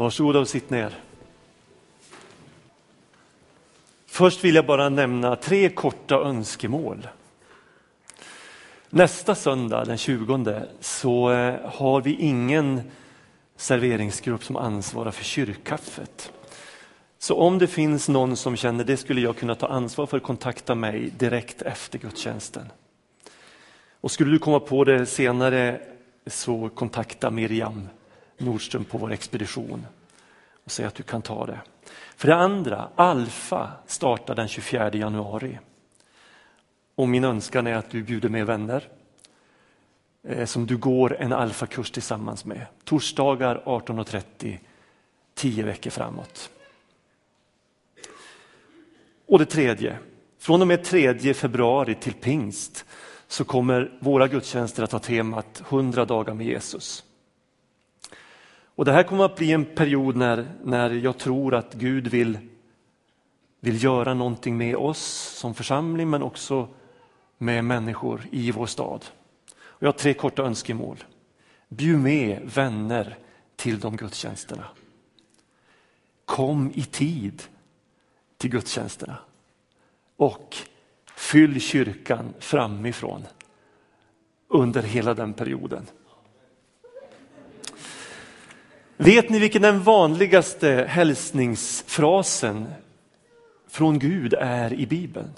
Varsågoda och sitt ner. Först vill jag bara nämna tre korta önskemål. Nästa söndag den 20 så eh, har vi ingen serveringsgrupp som ansvarar för kyrkkaffet. Så om det finns någon som känner det skulle jag kunna ta ansvar för, kontakta mig direkt efter gudstjänsten. Och skulle du komma på det senare så kontakta Miriam Nordström på vår expedition och säga att du kan ta det. För det andra, Alfa startar den 24 januari. Och min önskan är att du bjuder med vänner eh, som du går en alfakurs tillsammans med. Torsdagar 18.30, tio veckor framåt. Och det tredje, från och med 3 februari till pingst så kommer våra gudstjänster att ha temat 100 dagar med Jesus. Och Det här kommer att bli en period när, när jag tror att Gud vill, vill göra någonting med oss som församling men också med människor i vår stad. Och jag har tre korta önskemål. Bjud med vänner till de gudstjänsterna. Kom i tid till gudstjänsterna. Och fyll kyrkan framifrån under hela den perioden. Vet ni vilken den vanligaste hälsningsfrasen från Gud är i Bibeln?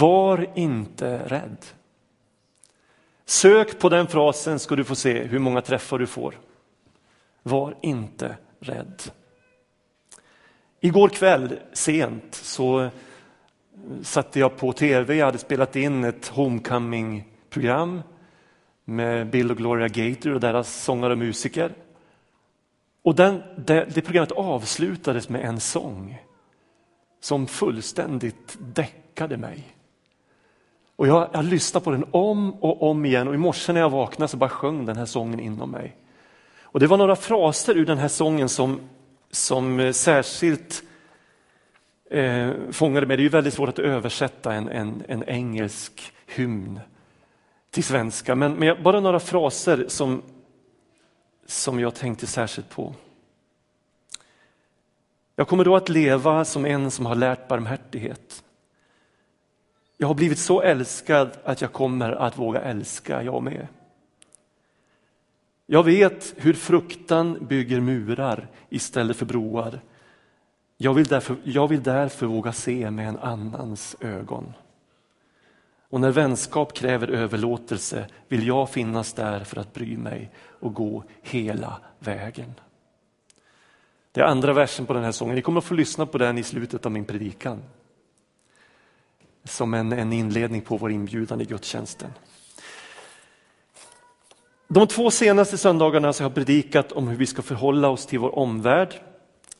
Var inte rädd. Sök på den frasen ska du få se hur många träffar du får. Var inte rädd. Igår kväll sent så eh, satte jag på tv, jag hade spelat in ett homecoming-program med Bill och Gloria Gator och deras sångare och musiker. Och den, det, det programmet avslutades med en sång som fullständigt däckade mig. Och jag, jag lyssnade på den om och om igen och i morse när jag vaknade så bara sjöng den här sången inom mig. Och det var några fraser ur den här sången som, som eh, särskilt eh, fångade mig. Det är ju väldigt svårt att översätta en, en, en engelsk hymn till svenska, men, men bara några fraser som, som jag tänkte särskilt på. Jag kommer då att leva som en som har lärt barmhärtighet. Jag har blivit så älskad att jag kommer att våga älska jag med. Jag vet hur fruktan bygger murar istället för broar. Jag vill därför, jag vill därför våga se med en annans ögon. Och när vänskap kräver överlåtelse vill jag finnas där för att bry mig och gå hela vägen. Det är andra versen på den här sången. Ni kommer att få lyssna på den i slutet av min predikan. Som en, en inledning på vår inbjudan i gudstjänsten. De två senaste söndagarna så har jag predikat om hur vi ska förhålla oss till vår omvärld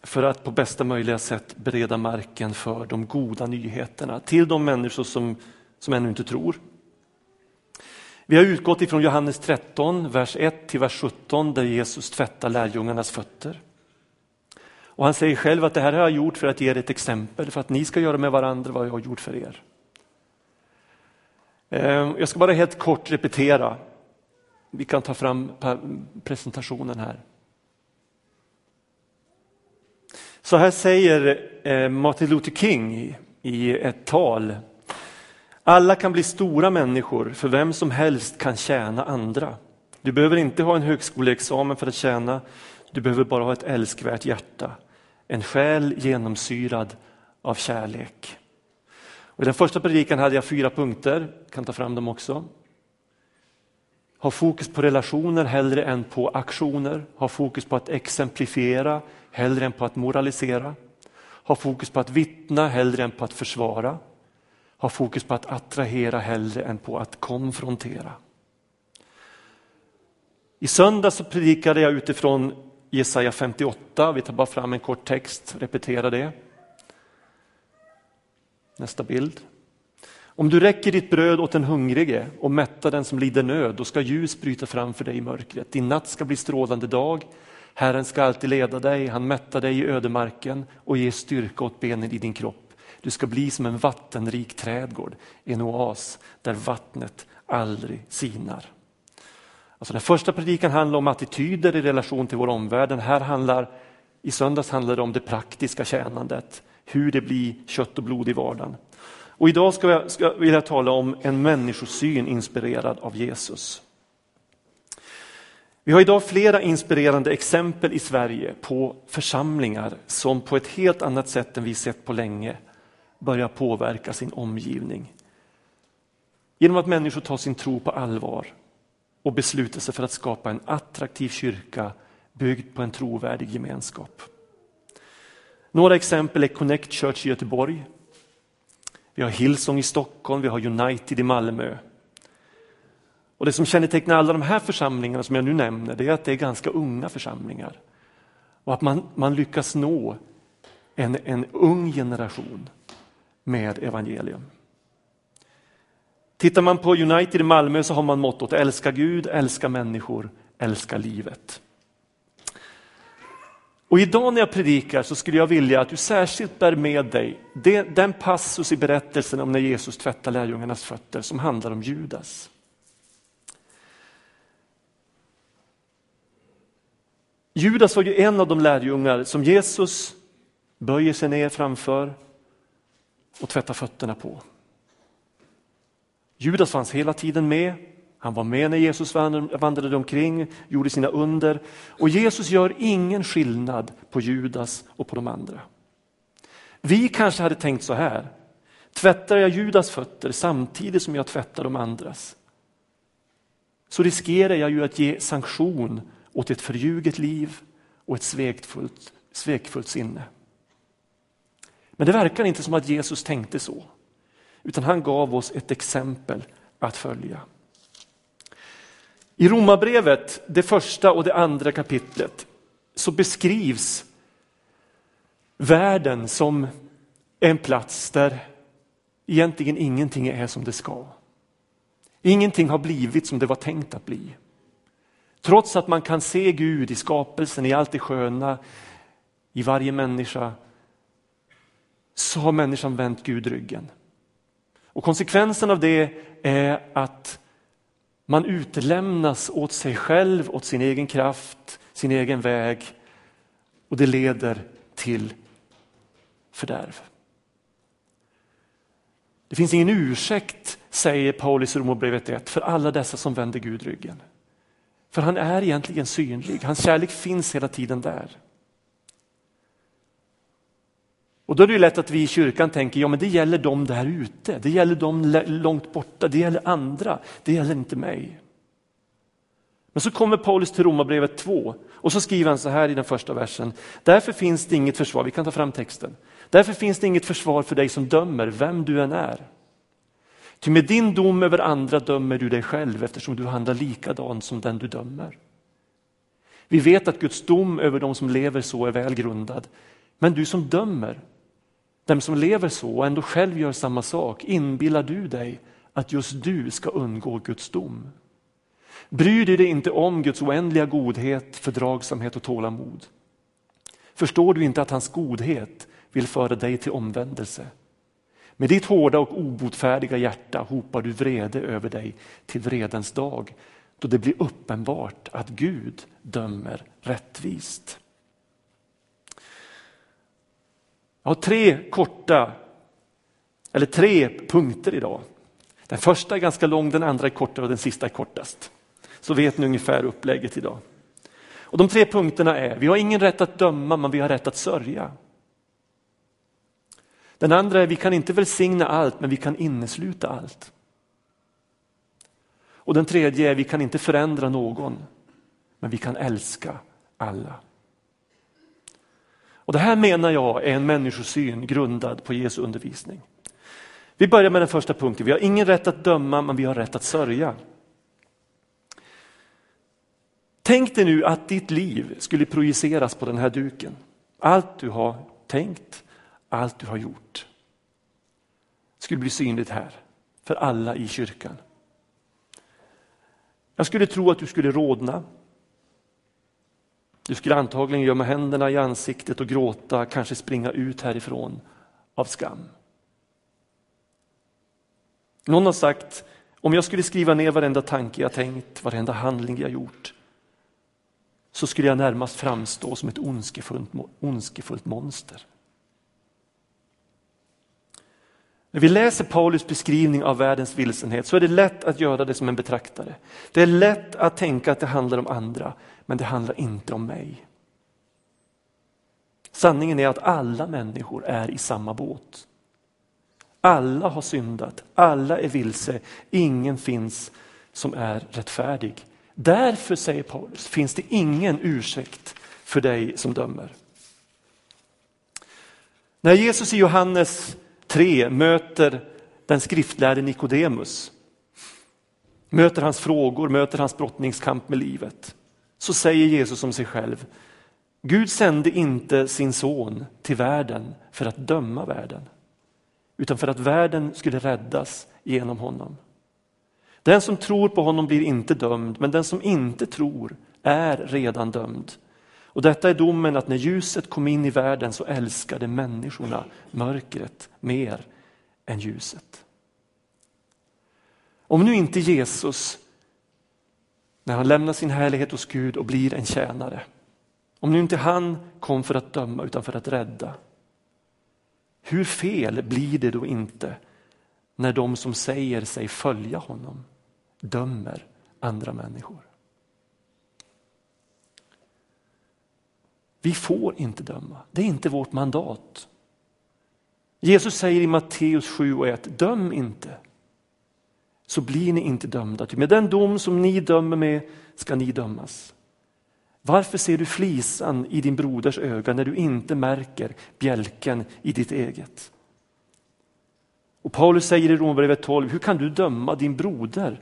för att på bästa möjliga sätt bereda marken för de goda nyheterna till de människor som som ännu inte tror. Vi har utgått ifrån Johannes 13, vers 1 till vers 17 där Jesus tvättar lärjungarnas fötter. Och han säger själv att det här har jag gjort för att ge er ett exempel, för att ni ska göra med varandra vad jag har gjort för er. Ehm, jag ska bara helt kort repetera. Vi kan ta fram presentationen här. Så här säger eh, Martin Luther King i ett tal alla kan bli stora människor, för vem som helst kan tjäna andra. Du behöver inte ha en högskoleexamen för att tjäna, du behöver bara ha ett älskvärt hjärta. En själ genomsyrad av kärlek. Och I den första predikan hade jag fyra punkter, jag kan ta fram dem också. Ha fokus på relationer hellre än på aktioner. Ha fokus på att exemplifiera hellre än på att moralisera. Ha fokus på att vittna hellre än på att försvara har fokus på att attrahera hellre än på att konfrontera. I söndag så predikade jag utifrån Jesaja 58. Vi tar bara fram en kort text, repetera det. Nästa bild. Om du räcker ditt bröd åt den hungrige och mättar den som lider nöd, då ska ljus bryta fram för dig i mörkret. Din natt ska bli strålande dag. Herren ska alltid leda dig, han mättar dig i ödemarken och ger styrka åt benen i din kropp. Du ska bli som en vattenrik trädgård, en oas där vattnet aldrig sinar. Alltså den första predikan handlar om attityder i relation till vår omvärld. Den här handlar, i söndags handlar det om det praktiska tjänandet, hur det blir kött och blod i vardagen. Och idag ska jag, ska, vill jag tala om en människosyn inspirerad av Jesus. Vi har idag flera inspirerande exempel i Sverige på församlingar som på ett helt annat sätt än vi sett på länge börjar påverka sin omgivning. Genom att människor tar sin tro på allvar och beslutar sig för att skapa en attraktiv kyrka byggd på en trovärdig gemenskap. Några exempel är Connect Church i Göteborg. Vi har Hillsong i Stockholm, vi har United i Malmö. Och Det som kännetecknar alla de här församlingarna som jag nu nämner, det är att det är ganska unga församlingar. Och att man, man lyckas nå en, en ung generation med evangelium. Tittar man på United i Malmö så har man mottot älska Gud, älska människor, älska livet. Och idag när jag predikar så skulle jag vilja att du särskilt bär med dig den passus i berättelsen om när Jesus tvättar lärjungarnas fötter som handlar om Judas. Judas var ju en av de lärjungar som Jesus böjer sig ner framför och tvätta fötterna på. Judas fanns hela tiden med. Han var med när Jesus vandrade omkring, gjorde sina under. Och Jesus gör ingen skillnad på Judas och på de andra. Vi kanske hade tänkt så här. Tvättar jag Judas fötter samtidigt som jag tvättar de andras så riskerar jag ju att ge sanktion åt ett förljuget liv och ett svekfullt, svekfullt sinne. Men det verkar inte som att Jesus tänkte så, utan han gav oss ett exempel att följa. I Romarbrevet, det första och det andra kapitlet, så beskrivs världen som en plats där egentligen ingenting är som det ska. Ingenting har blivit som det var tänkt att bli. Trots att man kan se Gud i skapelsen, i allt det sköna, i varje människa, så har människan vänt Gud ryggen. Och konsekvensen av det är att man utlämnas åt sig själv, åt sin egen kraft, sin egen väg och det leder till fördärv. Det finns ingen ursäkt, säger Paulus i Romarbrevet 1, för alla dessa som vänder Gud ryggen. För han är egentligen synlig, hans kärlek finns hela tiden där. Och då är det lätt att vi i kyrkan tänker, ja men det gäller dem där ute, det gäller dem långt borta, det gäller andra, det gäller inte mig. Men så kommer Paulus till Romarbrevet 2 och så skriver han så här i den första versen. Därför finns det inget försvar, vi kan ta fram texten. Därför finns det inget försvar för dig som dömer, vem du än är. Ty med din dom över andra dömer du dig själv eftersom du handlar likadant som den du dömer. Vi vet att Guds dom över de som lever så är välgrundad. Men du som dömer, den som lever så och ändå själv gör samma sak, inbillar du dig att just du ska undgå Guds dom? Bryr du dig inte om Guds oändliga godhet, fördragsamhet och tålamod? Förstår du inte att hans godhet vill föra dig till omvändelse? Med ditt hårda och obotfärdiga hjärta hopar du vrede över dig till vredens dag då det blir uppenbart att Gud dömer rättvist. Jag har tre korta, eller tre punkter idag. Den första är ganska lång, den andra är kortare och den sista är kortast. Så vet ni ungefär upplägget idag. Och De tre punkterna är, vi har ingen rätt att döma men vi har rätt att sörja. Den andra är, vi kan inte välsigna allt men vi kan innesluta allt. Och den tredje är, vi kan inte förändra någon men vi kan älska alla. Och Det här menar jag är en människosyn grundad på Jesu undervisning. Vi börjar med den första punkten. Vi har ingen rätt att döma, men vi har rätt att sörja. Tänk dig nu att ditt liv skulle projiceras på den här duken. Allt du har tänkt, allt du har gjort skulle bli synligt här för alla i kyrkan. Jag skulle tro att du skulle rodna, du skulle antagligen gömma händerna i ansiktet och gråta, kanske springa ut härifrån av skam. Någon har sagt, Om jag skulle skriva ner varenda tanke jag tänkt, varenda handling jag gjort, så skulle jag närmast framstå som ett ondskefullt, ondskefullt monster. När vi läser Paulus beskrivning av världens vilsenhet så är det lätt att göra det som en betraktare. Det är lätt att tänka att det handlar om andra, men det handlar inte om mig. Sanningen är att alla människor är i samma båt. Alla har syndat, alla är vilse, ingen finns som är rättfärdig. Därför, säger Paulus, finns det ingen ursäkt för dig som dömer. När Jesus i Johannes 3 möter den skriftlärde Nikodemus, möter hans frågor, möter hans brottningskamp med livet, så säger Jesus om sig själv, Gud sände inte sin son till världen för att döma världen, utan för att världen skulle räddas genom honom. Den som tror på honom blir inte dömd, men den som inte tror är redan dömd. Och detta är domen att när ljuset kom in i världen så älskade människorna mörkret mer än ljuset. Om nu inte Jesus, när han lämnar sin härlighet hos Gud och blir en tjänare, om nu inte han kom för att döma utan för att rädda, hur fel blir det då inte när de som säger sig följa honom dömer andra människor? Vi får inte döma, det är inte vårt mandat. Jesus säger i Matteus 7 och 1, döm inte så blir ni inte dömda. Med den dom som ni dömer med ska ni dömas. Varför ser du flisan i din broders öga när du inte märker bjälken i ditt eget? Och Paulus säger i Romarbrevet 12, hur kan du döma din broder?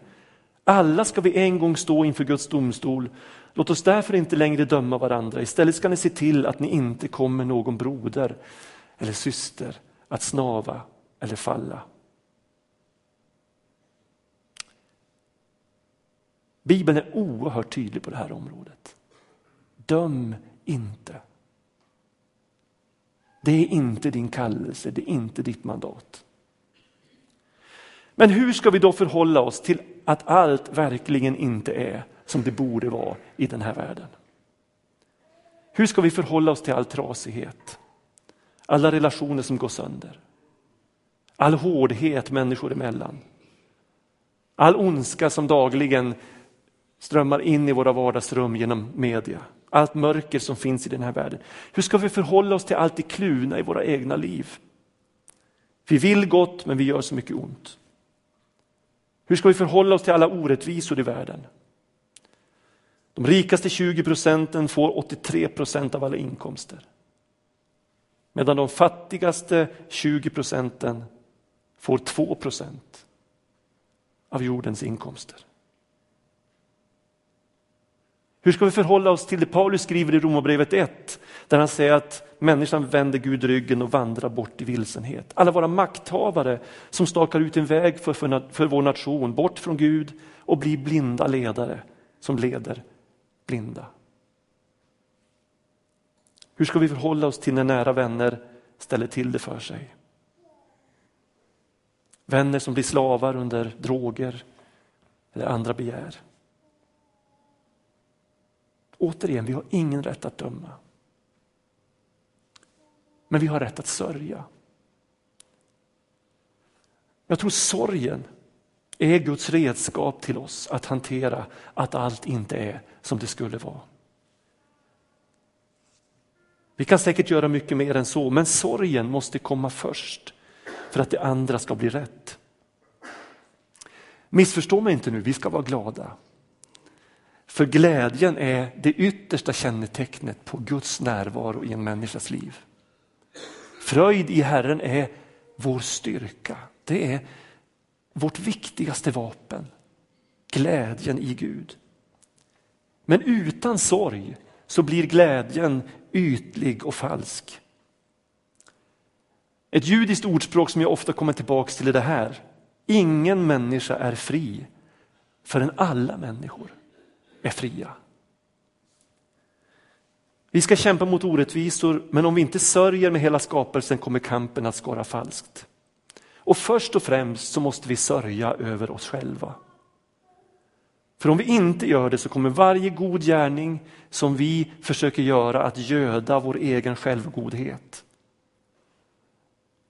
Alla ska vi en gång stå inför Guds domstol. Låt oss därför inte längre döma varandra. Istället ska ni se till att ni inte kommer någon broder eller syster att snava eller falla. Bibeln är oerhört tydlig på det här området. Döm inte. Det är inte din kallelse, det är inte ditt mandat. Men hur ska vi då förhålla oss till att allt verkligen inte är som det borde vara i den här världen? Hur ska vi förhålla oss till all trasighet? Alla relationer som går sönder? All hårdhet människor emellan? All ondska som dagligen strömmar in i våra vardagsrum genom media? allt mörker som finns i den här världen. Hur ska vi förhålla oss till allt det kluna i våra egna liv? Vi vill gott men vi gör så mycket ont. Hur ska vi förhålla oss till alla orättvisor i världen? De rikaste 20 procenten får 83 procent av alla inkomster. Medan de fattigaste 20 procenten får 2 procent av jordens inkomster. Hur ska vi förhålla oss till det Paulus skriver i Romarbrevet 1, där han säger att människan vänder Gud ryggen och vandrar bort i vilsenhet. Alla våra makthavare som stakar ut en väg för, för, för vår nation, bort från Gud och blir blinda ledare som leder blinda. Hur ska vi förhålla oss till när nära vänner ställer till det för sig? Vänner som blir slavar under droger eller andra begär. Återigen, vi har ingen rätt att döma. Men vi har rätt att sörja. Jag tror sorgen är Guds redskap till oss att hantera att allt inte är som det skulle vara. Vi kan säkert göra mycket mer än så, men sorgen måste komma först för att det andra ska bli rätt. Missförstå mig inte nu, vi ska vara glada. För glädjen är det yttersta kännetecknet på Guds närvaro i en människas liv. Fröjd i Herren är vår styrka. Det är vårt viktigaste vapen. Glädjen i Gud. Men utan sorg så blir glädjen ytlig och falsk. Ett judiskt ordspråk som jag ofta kommer tillbaka till är det här. Ingen människa är fri förrän alla människor är fria. Vi ska kämpa mot orättvisor, men om vi inte sörjer med hela skapelsen kommer kampen att skara falskt. Och först och främst så måste vi sörja över oss själva. För om vi inte gör det så kommer varje god gärning som vi försöker göra att göda vår egen självgodhet.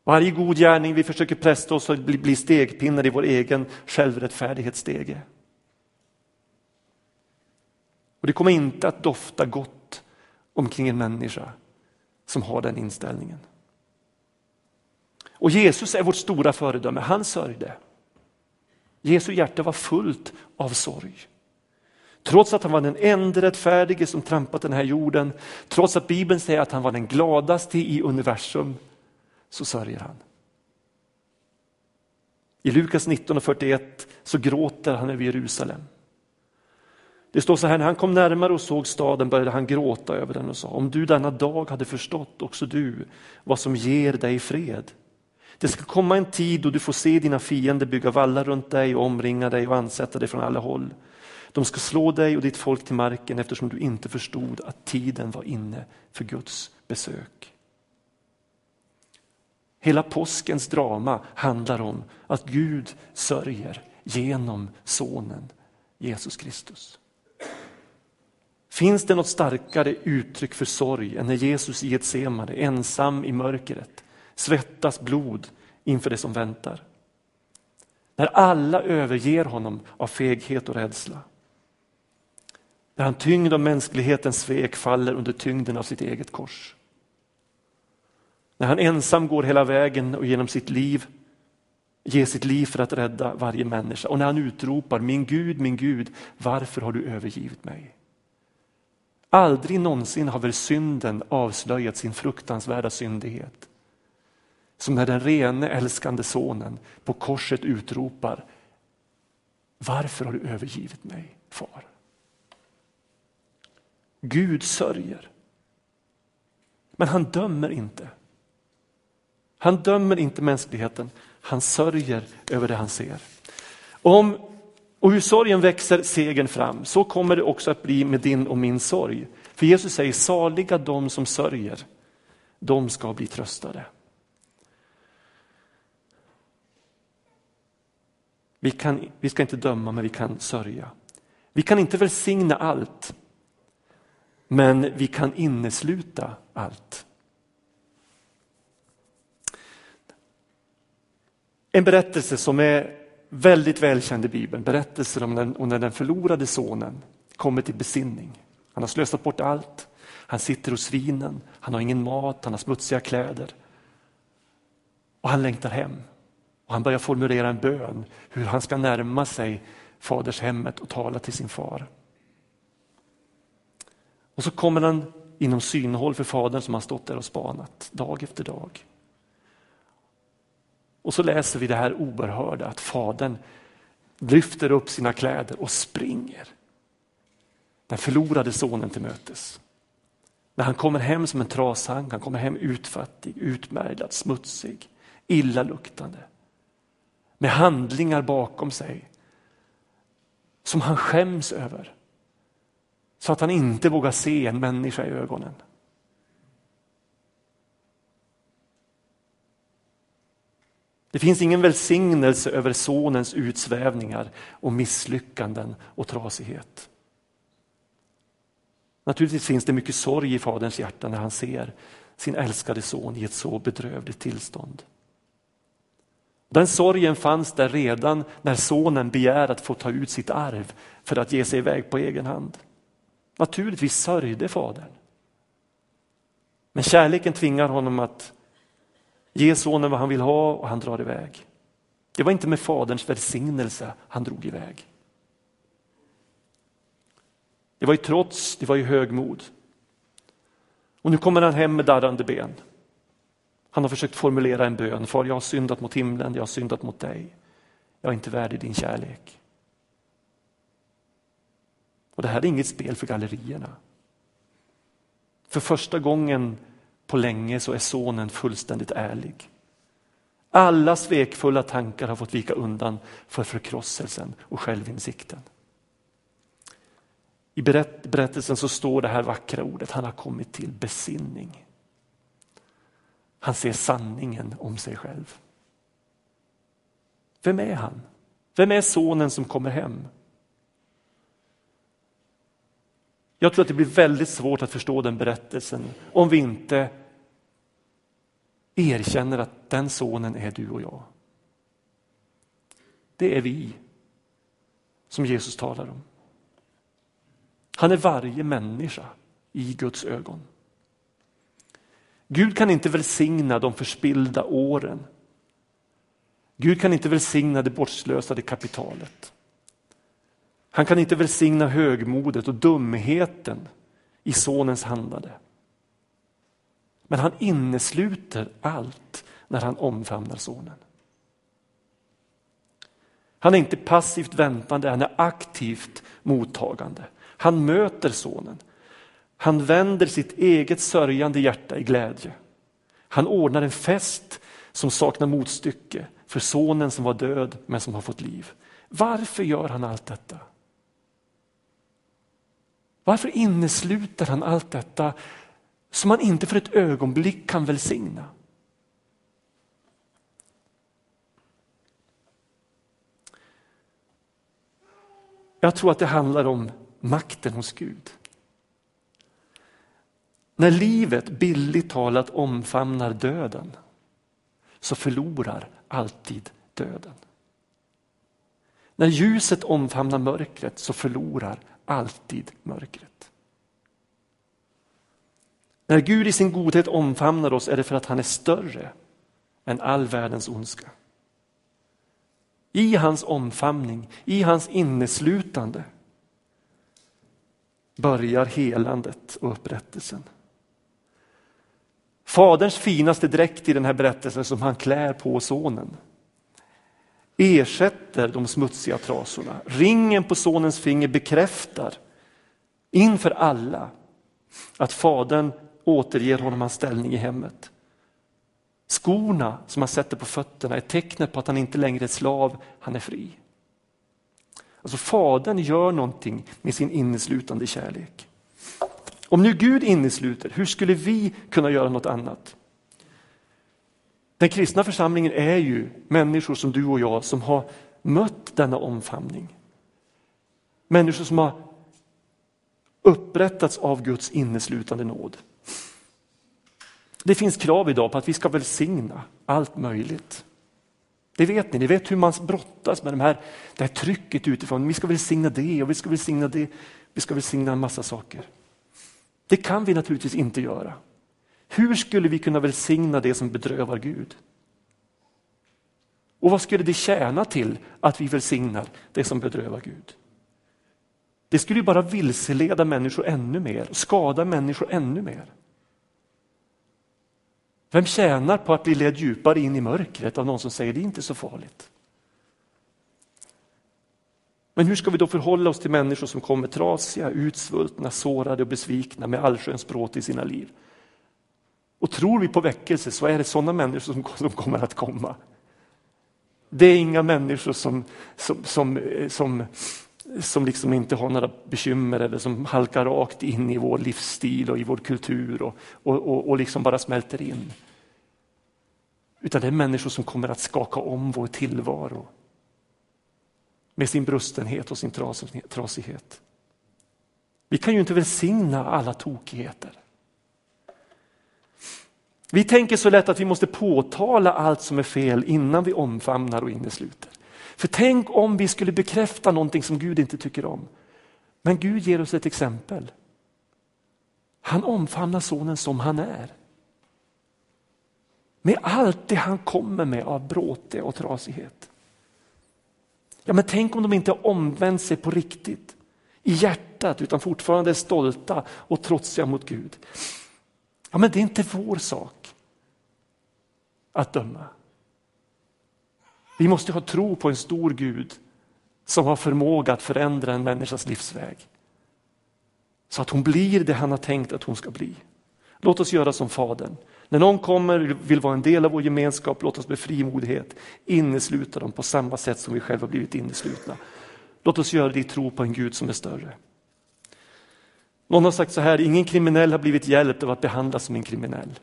Varje god gärning vi försöker presta oss att bli stegpinnar i vår egen självrättfärdighetsstege. Och det kommer inte att dofta gott omkring en människa som har den inställningen. Och Jesus är vårt stora föredöme, han sörjde. Jesu hjärta var fullt av sorg. Trots att han var den enda rättfärdige som trampat den här jorden, trots att Bibeln säger att han var den gladaste i universum, så sörjer han. I Lukas 19.41 så gråter han över Jerusalem. Det står så här, när han kom närmare och såg staden började han gråta över den och sa, om du denna dag hade förstått också du vad som ger dig fred. Det ska komma en tid då du får se dina fiender bygga vallar runt dig och omringa dig och ansätta dig från alla håll. De ska slå dig och ditt folk till marken eftersom du inte förstod att tiden var inne för Guds besök. Hela påskens drama handlar om att Gud sörjer genom sonen Jesus Kristus. Finns det något starkare uttryck för sorg än när Jesus i Getsemane ensam i mörkret svettas blod inför det som väntar? När alla överger honom av feghet och rädsla. När han tyngd av mänsklighetens svek faller under tyngden av sitt eget kors. När han ensam går hela vägen och genom sitt liv ger sitt liv för att rädda varje människa. Och när han utropar min Gud, min Gud, varför har du övergivit mig? Aldrig någonsin har väl synden avslöjat sin fruktansvärda syndighet. Som när den rene älskande sonen på korset utropar Varför har du övergivit mig, far? Gud sörjer. Men han dömer inte. Han dömer inte mänskligheten, han sörjer över det han ser. Om, och hur sorgen växer segern fram, så kommer det också att bli med din och min sorg. För Jesus säger saliga de som sörjer, de ska bli tröstade. Vi, kan, vi ska inte döma, men vi kan sörja. Vi kan inte välsigna allt, men vi kan innesluta allt. En berättelse som är väldigt välkänd i Bibeln, berättelsen om, den, om när den förlorade sonen kommer till besinning. Han har slösat bort allt. Han sitter hos svinen, han har ingen mat, han har smutsiga kläder. Och han längtar hem. Och han börjar formulera en bön hur han ska närma sig fadershemmet och tala till sin far. Och så kommer han inom synhåll för fadern som har stått där och spanat dag efter dag. Och så läser vi det här oerhörda att fadern lyfter upp sina kläder och springer den förlorade sonen till mötes. När han kommer hem som en trashang, han kommer hem utfattig, utmärglad, smutsig, illaluktande. Med handlingar bakom sig som han skäms över. Så att han inte vågar se en människa i ögonen. Det finns ingen välsignelse över sonens utsvävningar och misslyckanden och trasighet. Naturligtvis finns det mycket sorg i faderns hjärta när han ser sin älskade son i ett så bedrövligt tillstånd. Den sorgen fanns där redan när sonen begär att få ta ut sitt arv för att ge sig iväg på egen hand. Naturligtvis sörjde fadern. Men kärleken tvingar honom att Ge sonen vad han vill ha och han drar iväg. Det var inte med faderns välsignelse han drog iväg. Det var ju trots, det var ju högmod. Och nu kommer han hem med darrande ben. Han har försökt formulera en bön. Far, jag har syndat mot himlen, jag har syndat mot dig. Jag är inte värdig din kärlek. Och det här är inget spel för gallerierna. För första gången på länge så är sonen fullständigt ärlig. Alla svekfulla tankar har fått vika undan för förkrosselsen och självinsikten. I berättelsen så står det här vackra ordet, han har kommit till besinning. Han ser sanningen om sig själv. Vem är han? Vem är sonen som kommer hem? Jag tror att det blir väldigt svårt att förstå den berättelsen om vi inte erkänner att den sonen är du och jag. Det är vi som Jesus talar om. Han är varje människa i Guds ögon. Gud kan inte välsigna de förspillda åren. Gud kan inte välsigna det bortslösade kapitalet. Han kan inte välsigna högmodet och dumheten i sonens handlande. Men han innesluter allt när han omfamnar sonen. Han är inte passivt väntande, han är aktivt mottagande. Han möter sonen. Han vänder sitt eget sörjande hjärta i glädje. Han ordnar en fest som saknar motstycke för sonen som var död men som har fått liv. Varför gör han allt detta? Varför innesluter han allt detta som man inte för ett ögonblick kan välsigna? Jag tror att det handlar om makten hos Gud. När livet billigt talat omfamnar döden så förlorar alltid döden. När ljuset omfamnar mörkret så förlorar alltid mörkret. När Gud i sin godhet omfamnar oss är det för att han är större än all världens ondska. I hans omfamning, i hans inneslutande börjar helandet och upprättelsen. Faderns finaste dräkt i den här berättelsen som han klär på sonen ersätter de smutsiga trasorna. Ringen på sonens finger bekräftar inför alla att fadern återger honom hans ställning i hemmet. Skorna som han sätter på fötterna är tecknet på att han inte längre är slav, han är fri. Alltså Fadern gör någonting med sin inneslutande kärlek. Om nu Gud innesluter, hur skulle vi kunna göra något annat? Den kristna församlingen är ju människor som du och jag som har mött denna omfamning. Människor som har upprättats av Guds inneslutande nåd. Det finns krav idag på att vi ska välsigna allt möjligt. Det vet ni, ni vet hur man brottas med de här, det här trycket utifrån. Vi ska välsigna det och vi ska välsigna det. Vi ska välsigna en massa saker. Det kan vi naturligtvis inte göra. Hur skulle vi kunna välsigna det som bedrövar Gud? Och vad skulle det tjäna till att vi välsignar det som bedrövar Gud? Det skulle ju bara vilseleda människor ännu mer, skada människor ännu mer. Vem tjänar på att bli led djupare in i mörkret av någon som säger det är inte så farligt? Men hur ska vi då förhålla oss till människor som kommer trasiga, utsvultna, sårade och besvikna med allsköns bråt i sina liv? Och tror vi på väckelse så är det sådana människor som, som kommer att komma. Det är inga människor som, som, som, eh, som, som liksom inte har några bekymmer eller som halkar rakt in i vår livsstil och i vår kultur och, och, och, och liksom bara smälter in. Utan det är människor som kommer att skaka om vår tillvaro med sin brustenhet och sin trasighet. Vi kan ju inte välsigna alla tokigheter. Vi tänker så lätt att vi måste påtala allt som är fel innan vi omfamnar och innesluter. För tänk om vi skulle bekräfta någonting som Gud inte tycker om. Men Gud ger oss ett exempel. Han omfamnar sonen som han är. Med allt det han kommer med av bråte och trasighet. Ja, men tänk om de inte omvänt sig på riktigt i hjärtat utan fortfarande är stolta och trotsiga mot Gud. Ja, men det är inte vår sak att döma. Vi måste ha tro på en stor Gud som har förmåga att förändra en människas livsväg. Så att hon blir det han har tänkt att hon ska bli. Låt oss göra som Fadern. När någon kommer och vill vara en del av vår gemenskap, låt oss med frimodighet innesluta dem på samma sätt som vi själva blivit inneslutna. Låt oss göra det i tro på en Gud som är större. Någon har sagt så här, ingen kriminell har blivit hjälpt av att behandlas som en kriminell.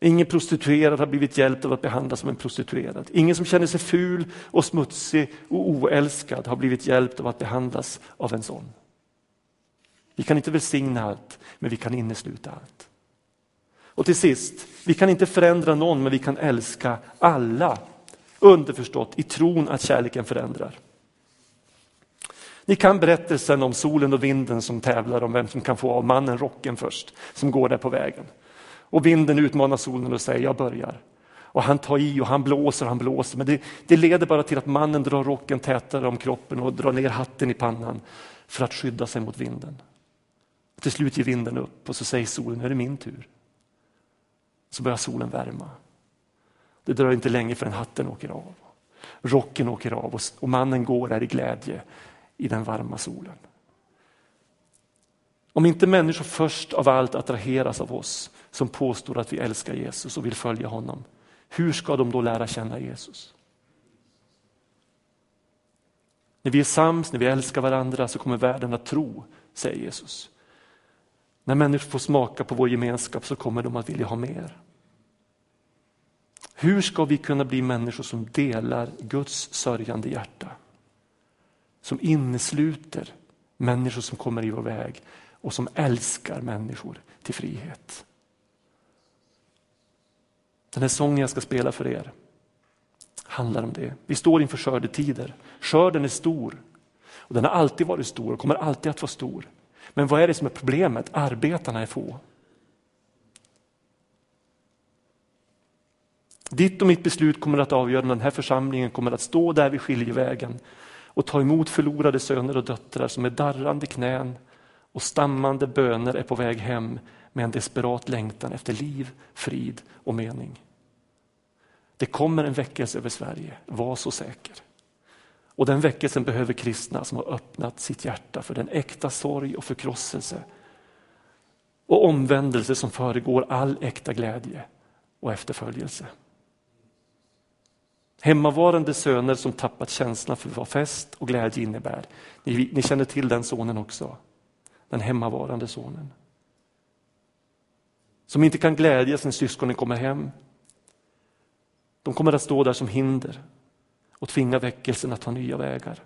Ingen prostituerad har blivit hjälpt av att behandlas som en prostituerad. Ingen som känner sig ful och smutsig och oälskad har blivit hjälpt av att behandlas av en sån. Vi kan inte välsigna allt, men vi kan innesluta allt. Och till sist, vi kan inte förändra någon, men vi kan älska alla. Underförstått i tron att kärleken förändrar. Ni kan berättelsen om solen och vinden som tävlar om vem som kan få av mannen rocken först, som går där på vägen. Och vinden utmanar solen och säger, jag börjar. Och han tar i och han blåser och han blåser, men det, det leder bara till att mannen drar rocken tätare om kroppen och drar ner hatten i pannan för att skydda sig mot vinden. Till slut ger vinden upp och så säger solen, nu är det min tur. Så börjar solen värma. Det dröjer inte länge förrän hatten åker av. Rocken åker av och mannen går där i glädje i den varma solen. Om inte människor först av allt attraheras av oss som påstår att vi älskar Jesus och vill följa honom, hur ska de då lära känna Jesus? När vi är sams, när vi älskar varandra så kommer världen att tro, säger Jesus. När människor får smaka på vår gemenskap så kommer de att vilja ha mer. Hur ska vi kunna bli människor som delar Guds sörjande hjärta? Som innesluter människor som kommer i vår väg och som älskar människor till frihet. Den här sången jag ska spela för er handlar om det. Vi står inför skördetider. Skörden är stor. Och den har alltid varit stor och kommer alltid att vara stor. Men vad är det som är problemet? Arbetarna är få. Ditt och mitt beslut kommer att avgöra när den här församlingen kommer att stå där vid skiljevägen och ta emot förlorade söner och döttrar som med darrande knän och stammande böner är på väg hem med en desperat längtan efter liv, frid och mening. Det kommer en väckelse över Sverige, var så säker. Och den väckelsen behöver kristna som har öppnat sitt hjärta för den äkta sorg och förkrosselse och omvändelse som föregår all äkta glädje och efterföljelse. Hemmavarande söner som tappat känslan för vad fest och glädje innebär. Ni, ni känner till den sonen också. Den hemmavarande sonen. Som inte kan glädjas när syskonen kommer hem. De kommer att stå där som hinder och tvinga väckelsen att ta nya vägar.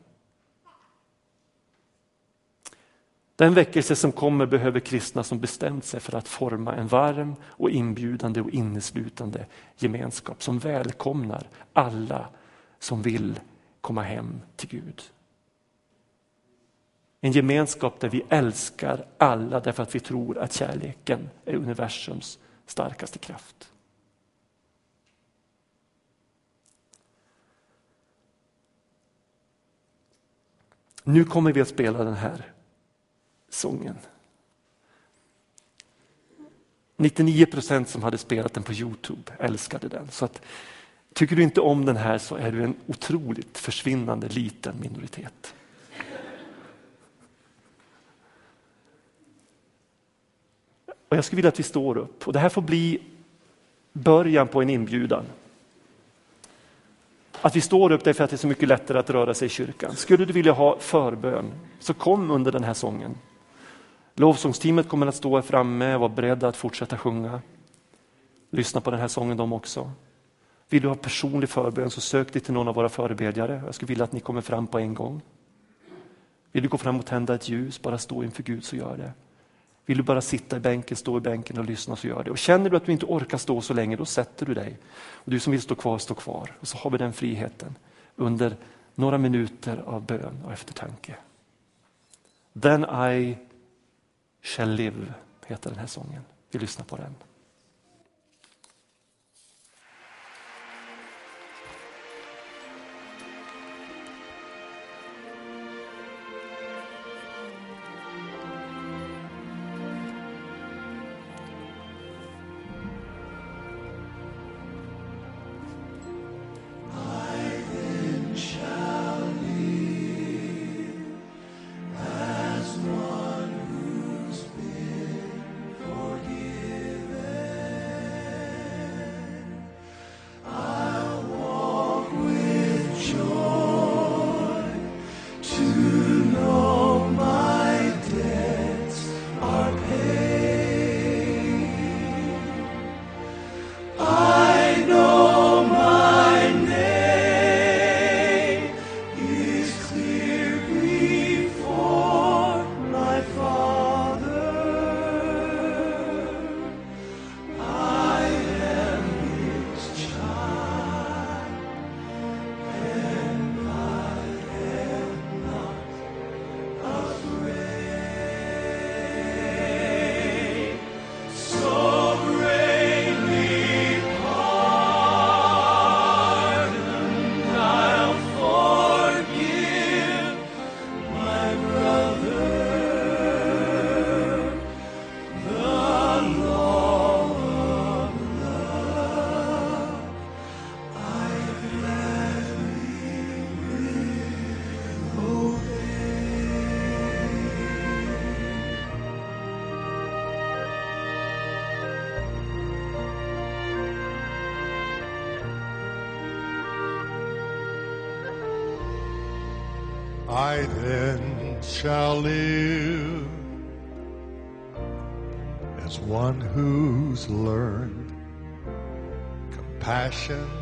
Den väckelse som kommer behöver kristna som bestämt sig för att forma en varm och inbjudande och inneslutande gemenskap som välkomnar alla som vill komma hem till Gud. En gemenskap där vi älskar alla därför att vi tror att kärleken är universums starkaste kraft. Nu kommer vi att spela den här sången. 99 procent som hade spelat den på Youtube älskade den. Så att, tycker du inte om den här så är du en otroligt försvinnande liten minoritet. Och Jag skulle vilja att vi står upp och det här får bli början på en inbjudan. Att vi står upp därför att det är så mycket lättare att röra sig i kyrkan. Skulle du vilja ha förbön så kom under den här sången. Lovsångsteamet kommer att stå här framme och vara beredda att fortsätta sjunga. Lyssna på den här sången de också. Vill du ha personlig förbön så sök dig till någon av våra förebedjare. Jag skulle vilja att ni kommer fram på en gång. Vill du gå fram och tända ett ljus, bara stå inför Gud så gör det. Vill du bara sitta i bänken, stå i bänken och lyssna så gör det. Och känner du att du inte orkar stå så länge, då sätter du dig. Och du som vill stå kvar, stå kvar. Och så har vi den friheten under några minuter av bön och eftertanke. Then I shall live, heter den här sången. Vi lyssnar på den. Shall live as one who's learned compassion.